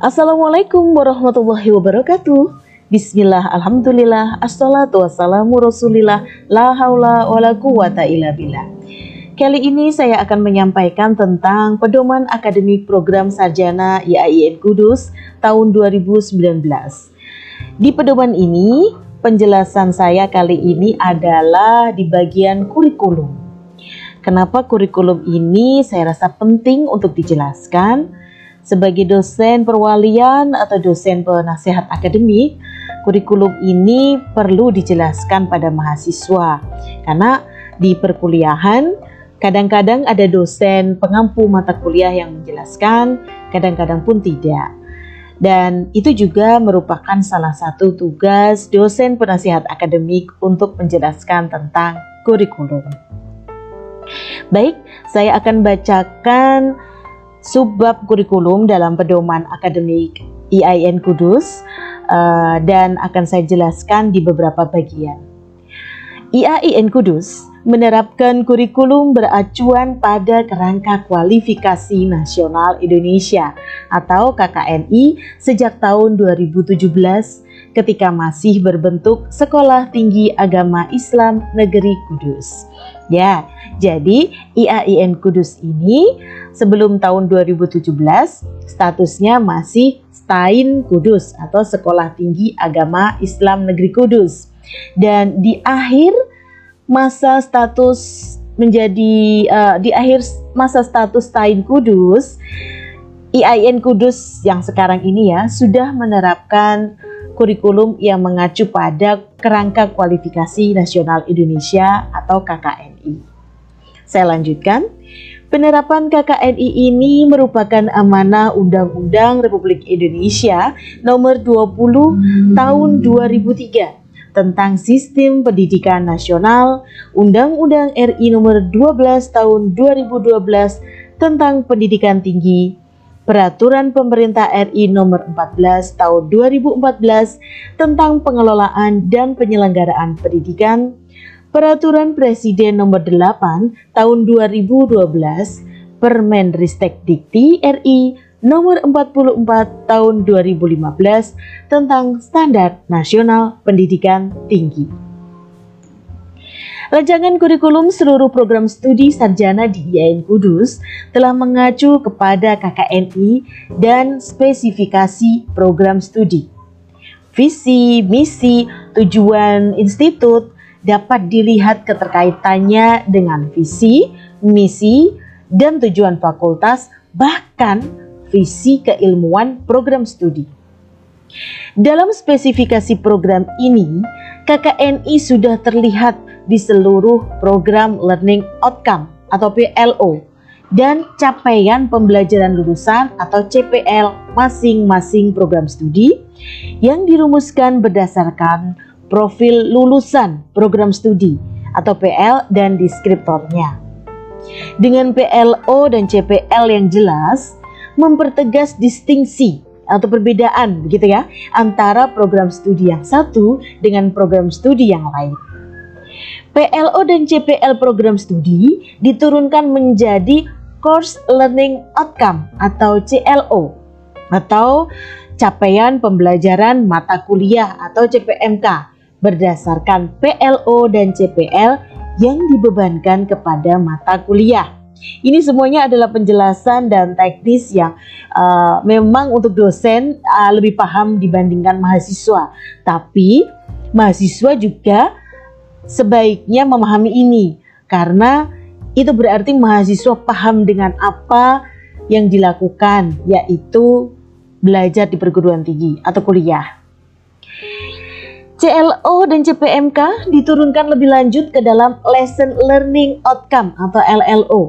Assalamualaikum warahmatullahi wabarakatuh. Bismillah, Alhamdulillah, Assalatu wassalamu rasulillah, la haula wa la quwata illa billah. Kali ini saya akan menyampaikan tentang pedoman akademik program sarjana IAIN Kudus tahun 2019. Di pedoman ini, penjelasan saya kali ini adalah di bagian kurikulum. Kenapa kurikulum ini saya rasa penting untuk dijelaskan? Sebagai dosen perwalian atau dosen penasehat akademik, kurikulum ini perlu dijelaskan pada mahasiswa karena di perkuliahan kadang-kadang ada dosen pengampu mata kuliah yang menjelaskan, kadang-kadang pun tidak. Dan itu juga merupakan salah satu tugas dosen penasihat akademik untuk menjelaskan tentang kurikulum. Baik, saya akan bacakan subbab kurikulum dalam pedoman akademik IAIN Kudus uh, dan akan saya jelaskan di beberapa bagian. IAIN Kudus menerapkan kurikulum beracuan pada kerangka kualifikasi nasional Indonesia atau KKNI sejak tahun 2017 ketika masih berbentuk Sekolah Tinggi Agama Islam Negeri Kudus. Ya, jadi IAIN Kudus ini sebelum tahun 2017 statusnya masih Stain Kudus atau Sekolah Tinggi Agama Islam Negeri Kudus. Dan di akhir masa status menjadi uh, di akhir masa status Stain Kudus, IAIN Kudus yang sekarang ini ya sudah menerapkan kurikulum yang mengacu pada kerangka kualifikasi nasional Indonesia atau KKNI. Saya lanjutkan. Penerapan KKNI ini merupakan amanah Undang-Undang Republik Indonesia Nomor 20 Tahun 2003 tentang Sistem Pendidikan Nasional, Undang-Undang RI Nomor 12 Tahun 2012 tentang Pendidikan Tinggi, Peraturan Pemerintah RI Nomor 14 Tahun 2014 tentang pengelolaan dan penyelenggaraan pendidikan, Peraturan Presiden Nomor 8 Tahun 2012, Permenristek Dikti RI Nomor 44 Tahun 2015 tentang Standar Nasional Pendidikan Tinggi. Rancangan kurikulum seluruh program studi sarjana di IAIN Kudus telah mengacu kepada KKNI dan spesifikasi program studi. Visi, misi, tujuan institut dapat dilihat keterkaitannya dengan visi, misi, dan tujuan fakultas, bahkan visi keilmuan program studi. Dalam spesifikasi program ini, KKNI sudah terlihat di seluruh program Learning Outcome atau PLO dan capaian pembelajaran lulusan atau CPL masing-masing program studi yang dirumuskan berdasarkan profil lulusan program studi atau PL dan deskriptornya. Dengan PLO dan CPL yang jelas, mempertegas distingsi atau perbedaan begitu ya antara program studi yang satu dengan program studi yang lain. PLO dan CPL program studi diturunkan menjadi Course Learning Outcome atau CLO atau capaian pembelajaran mata kuliah atau CPMK berdasarkan PLO dan CPL yang dibebankan kepada mata kuliah. Ini semuanya adalah penjelasan dan teknis yang uh, memang untuk dosen uh, lebih paham dibandingkan mahasiswa. Tapi mahasiswa juga sebaiknya memahami ini karena itu berarti mahasiswa paham dengan apa yang dilakukan yaitu belajar di perguruan tinggi atau kuliah. CLO dan CPMK diturunkan lebih lanjut ke dalam Lesson Learning Outcome atau LLO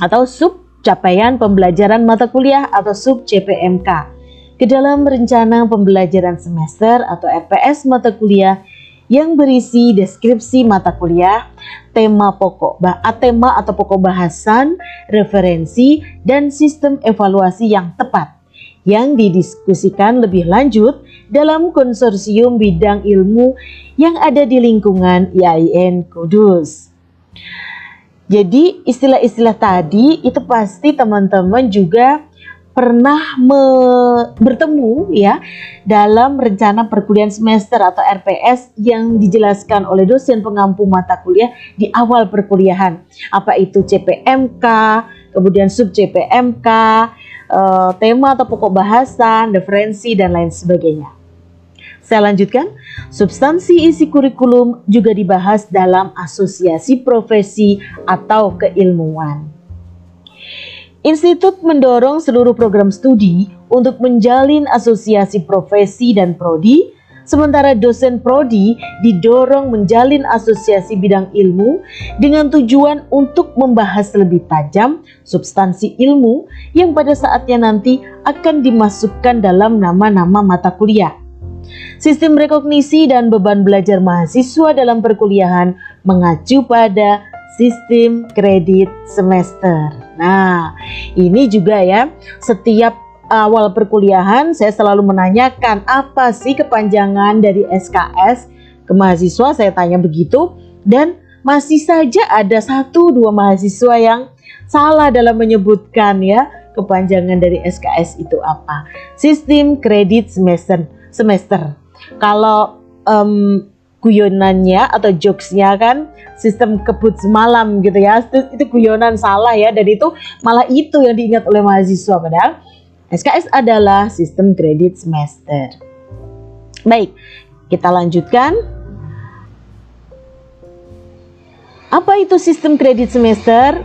atau sub capaian pembelajaran mata kuliah atau sub CPMK ke dalam rencana pembelajaran semester atau RPS mata kuliah yang berisi deskripsi mata kuliah, tema pokok, tema atau pokok bahasan, referensi, dan sistem evaluasi yang tepat yang didiskusikan lebih lanjut dalam konsorsium bidang ilmu yang ada di lingkungan IAIN Kudus. Jadi istilah-istilah tadi itu pasti teman-teman juga pernah me, bertemu ya dalam rencana perkuliahan semester atau RPS yang dijelaskan oleh dosen pengampu mata kuliah di awal perkuliahan. Apa itu CPMK, kemudian sub CPMK, uh, tema atau pokok bahasan, referensi dan lain sebagainya. Saya lanjutkan, substansi isi kurikulum juga dibahas dalam asosiasi profesi atau keilmuan. Institut mendorong seluruh program studi untuk menjalin asosiasi profesi dan prodi, sementara dosen prodi didorong menjalin asosiasi bidang ilmu dengan tujuan untuk membahas lebih tajam substansi ilmu yang pada saatnya nanti akan dimasukkan dalam nama-nama mata kuliah. Sistem rekognisi dan beban belajar mahasiswa dalam perkuliahan mengacu pada sistem kredit semester. Nah, ini juga ya, setiap awal perkuliahan saya selalu menanyakan apa sih kepanjangan dari SKS ke mahasiswa, saya tanya begitu dan masih saja ada satu dua mahasiswa yang salah dalam menyebutkan ya kepanjangan dari SKS itu apa. Sistem kredit semester semester. Kalau um, guyonannya atau jokesnya kan sistem kebut semalam gitu ya. Itu, itu guyonan salah ya. Dan itu malah itu yang diingat oleh mahasiswa padahal SKS adalah sistem kredit semester. Baik kita lanjutkan. Apa itu sistem kredit semester?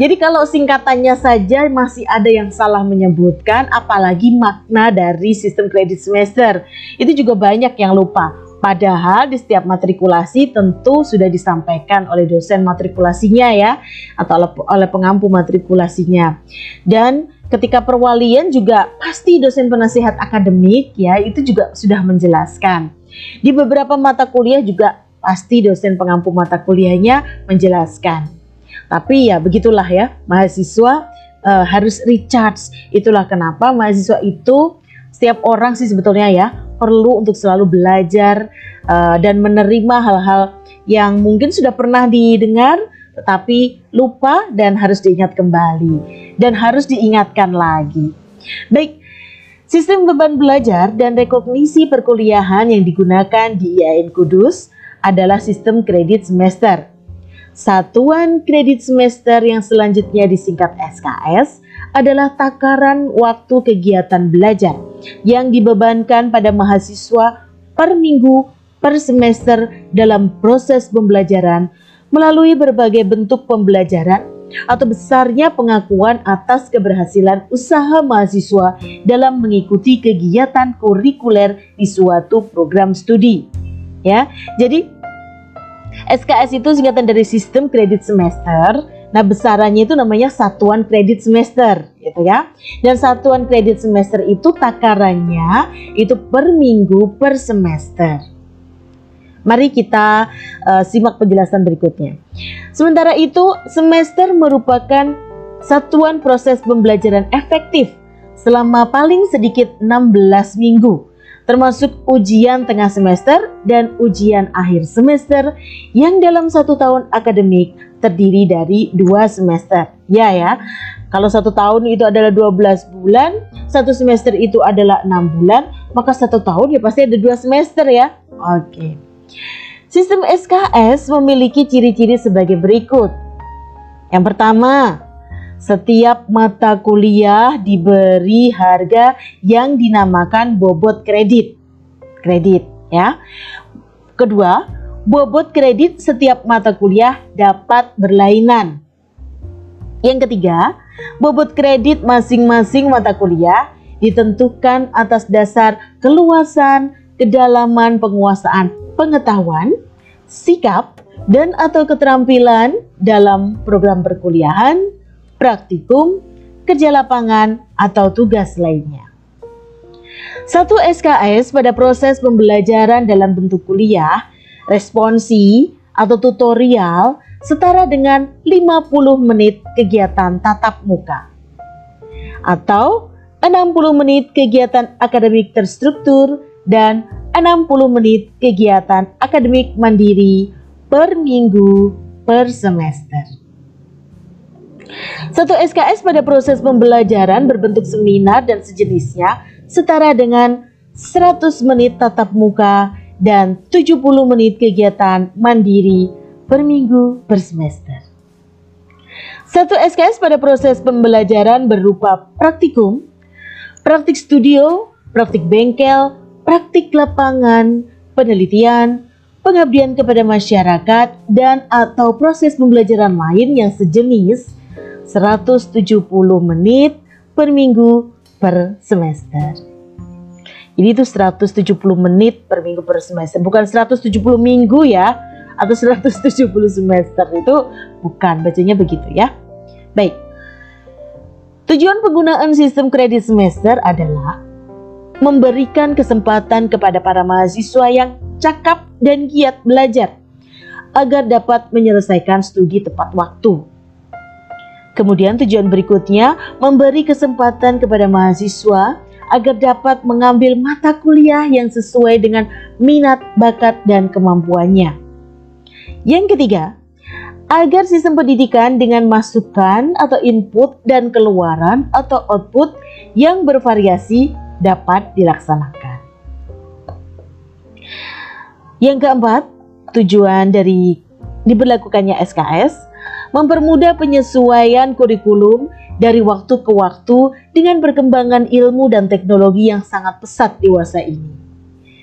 Jadi kalau singkatannya saja masih ada yang salah menyebutkan, apalagi makna dari sistem kredit semester. Itu juga banyak yang lupa. Padahal di setiap matrikulasi tentu sudah disampaikan oleh dosen matrikulasinya ya atau oleh pengampu matrikulasinya. Dan ketika perwalian juga pasti dosen penasihat akademik ya itu juga sudah menjelaskan. Di beberapa mata kuliah juga pasti dosen pengampu mata kuliahnya menjelaskan. Tapi ya begitulah ya, mahasiswa uh, harus recharge. Itulah kenapa mahasiswa itu setiap orang sih sebetulnya ya perlu untuk selalu belajar uh, dan menerima hal-hal yang mungkin sudah pernah didengar tetapi lupa dan harus diingat kembali dan harus diingatkan lagi. Baik, sistem beban belajar dan rekognisi perkuliahan yang digunakan di IAIN Kudus adalah sistem kredit semester. Satuan kredit semester yang selanjutnya disingkat SKS adalah takaran waktu kegiatan belajar yang dibebankan pada mahasiswa per minggu per semester dalam proses pembelajaran melalui berbagai bentuk pembelajaran atau besarnya pengakuan atas keberhasilan usaha mahasiswa dalam mengikuti kegiatan kurikuler di suatu program studi. Ya, jadi SKS itu singkatan dari sistem kredit semester Nah, besarannya itu namanya satuan kredit semester, gitu ya. Dan satuan kredit semester itu takarannya itu per minggu per semester. Mari kita uh, simak penjelasan berikutnya. Sementara itu, semester merupakan satuan proses pembelajaran efektif selama paling sedikit 16 minggu termasuk ujian tengah semester dan ujian akhir semester yang dalam satu tahun akademik terdiri dari dua semester. Ya ya, kalau satu tahun itu adalah 12 bulan, satu semester itu adalah enam bulan, maka satu tahun ya pasti ada dua semester ya. Oke. Sistem SKS memiliki ciri-ciri sebagai berikut. Yang pertama, setiap mata kuliah diberi harga yang dinamakan bobot kredit. Kredit ya. Kedua, bobot kredit setiap mata kuliah dapat berlainan. Yang ketiga, bobot kredit masing-masing mata kuliah ditentukan atas dasar keluasan, kedalaman penguasaan pengetahuan, sikap, dan atau keterampilan dalam program perkuliahan, praktikum, kerja lapangan, atau tugas lainnya. Satu SKS pada proses pembelajaran dalam bentuk kuliah, responsi, atau tutorial setara dengan 50 menit kegiatan tatap muka atau 60 menit kegiatan akademik terstruktur dan 60 menit kegiatan akademik mandiri per minggu per semester. Satu SKS pada proses pembelajaran berbentuk seminar dan sejenisnya setara dengan 100 menit tatap muka dan 70 menit kegiatan mandiri per minggu per semester. Satu SKS pada proses pembelajaran berupa praktikum, praktik studio, praktik bengkel, praktik lapangan, penelitian, pengabdian kepada masyarakat, dan atau proses pembelajaran lain yang sejenis 170 menit per minggu per semester. Jadi itu 170 menit per minggu per semester, bukan 170 minggu ya, atau 170 semester itu bukan bacanya begitu ya. Baik. Tujuan penggunaan sistem kredit semester adalah memberikan kesempatan kepada para mahasiswa yang cakap dan giat belajar agar dapat menyelesaikan studi tepat waktu. Kemudian tujuan berikutnya memberi kesempatan kepada mahasiswa agar dapat mengambil mata kuliah yang sesuai dengan minat, bakat, dan kemampuannya. Yang ketiga, agar sistem pendidikan dengan masukan atau input dan keluaran atau output yang bervariasi dapat dilaksanakan. Yang keempat, tujuan dari diberlakukannya SKS mempermudah penyesuaian kurikulum dari waktu ke waktu dengan perkembangan ilmu dan teknologi yang sangat pesat dewasa ini.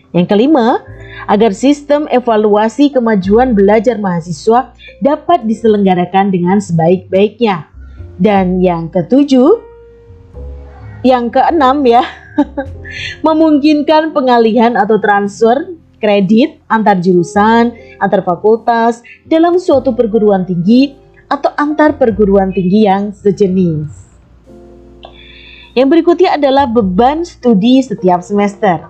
Yang kelima, agar sistem evaluasi kemajuan belajar mahasiswa dapat diselenggarakan dengan sebaik-baiknya. Dan yang ketujuh, yang keenam ya, memungkinkan pengalihan atau transfer kredit antar jurusan, antar fakultas dalam suatu perguruan tinggi atau antar perguruan tinggi yang sejenis. Yang berikutnya adalah beban studi setiap semester.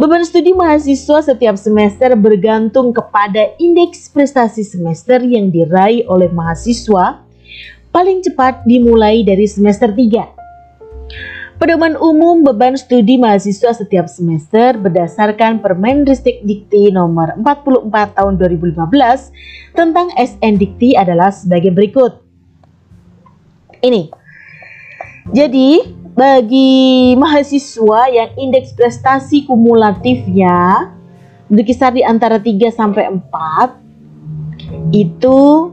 Beban studi mahasiswa setiap semester bergantung kepada indeks prestasi semester yang diraih oleh mahasiswa paling cepat dimulai dari semester 3 Pedoman umum beban studi mahasiswa setiap semester berdasarkan Permendikti Dikti nomor 44 tahun 2015 tentang SN Dikti adalah sebagai berikut. Ini. Jadi, bagi mahasiswa yang indeks prestasi kumulatifnya berkisar di antara 3 sampai 4 itu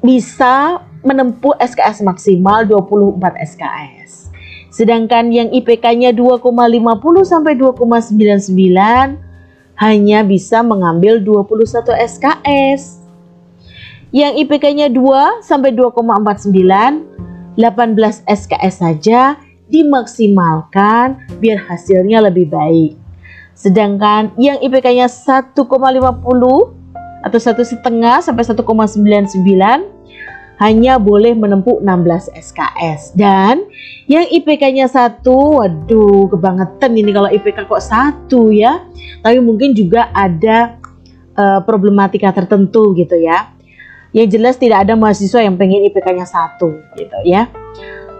bisa menempuh SKS maksimal 24 SKS. Sedangkan yang IPK-nya 2,50 sampai 2,99 hanya bisa mengambil 21 SKS. Yang IPK-nya 2 sampai 2,49 18 SKS saja dimaksimalkan biar hasilnya lebih baik. Sedangkan yang IPK-nya 1,50 atau satu setengah sampai 1,99 hanya boleh menempuh 16 SKS dan yang IPK-nya satu, waduh kebangetan ini kalau IPK kok satu ya. Tapi mungkin juga ada uh, problematika tertentu gitu ya. Yang jelas tidak ada mahasiswa yang pengen IPK-nya satu gitu ya.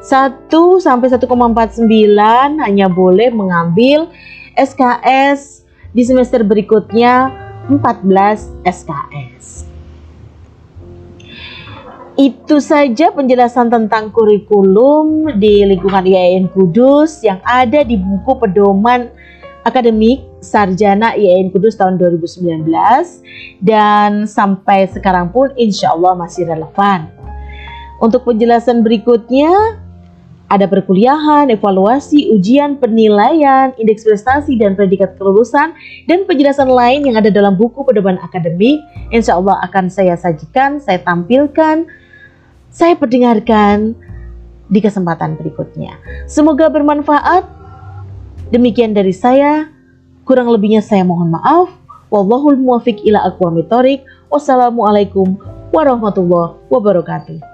1 sampai 1,49 hanya boleh mengambil SKS di semester berikutnya 14 SKS. Itu saja penjelasan tentang kurikulum di lingkungan IAIN Kudus yang ada di buku pedoman akademik Sarjana IAIN Kudus tahun 2019 dan sampai sekarang pun insya Allah masih relevan. Untuk penjelasan berikutnya ada perkuliahan, evaluasi, ujian, penilaian, indeks prestasi, dan predikat kelulusan, dan penjelasan lain yang ada dalam buku pedoman akademik. Insya Allah akan saya sajikan, saya tampilkan saya perdengarkan di kesempatan berikutnya. Semoga bermanfaat. Demikian dari saya. Kurang lebihnya saya mohon maaf. Wallahul muwafiq ila aqwamit Wassalamualaikum warahmatullahi wabarakatuh.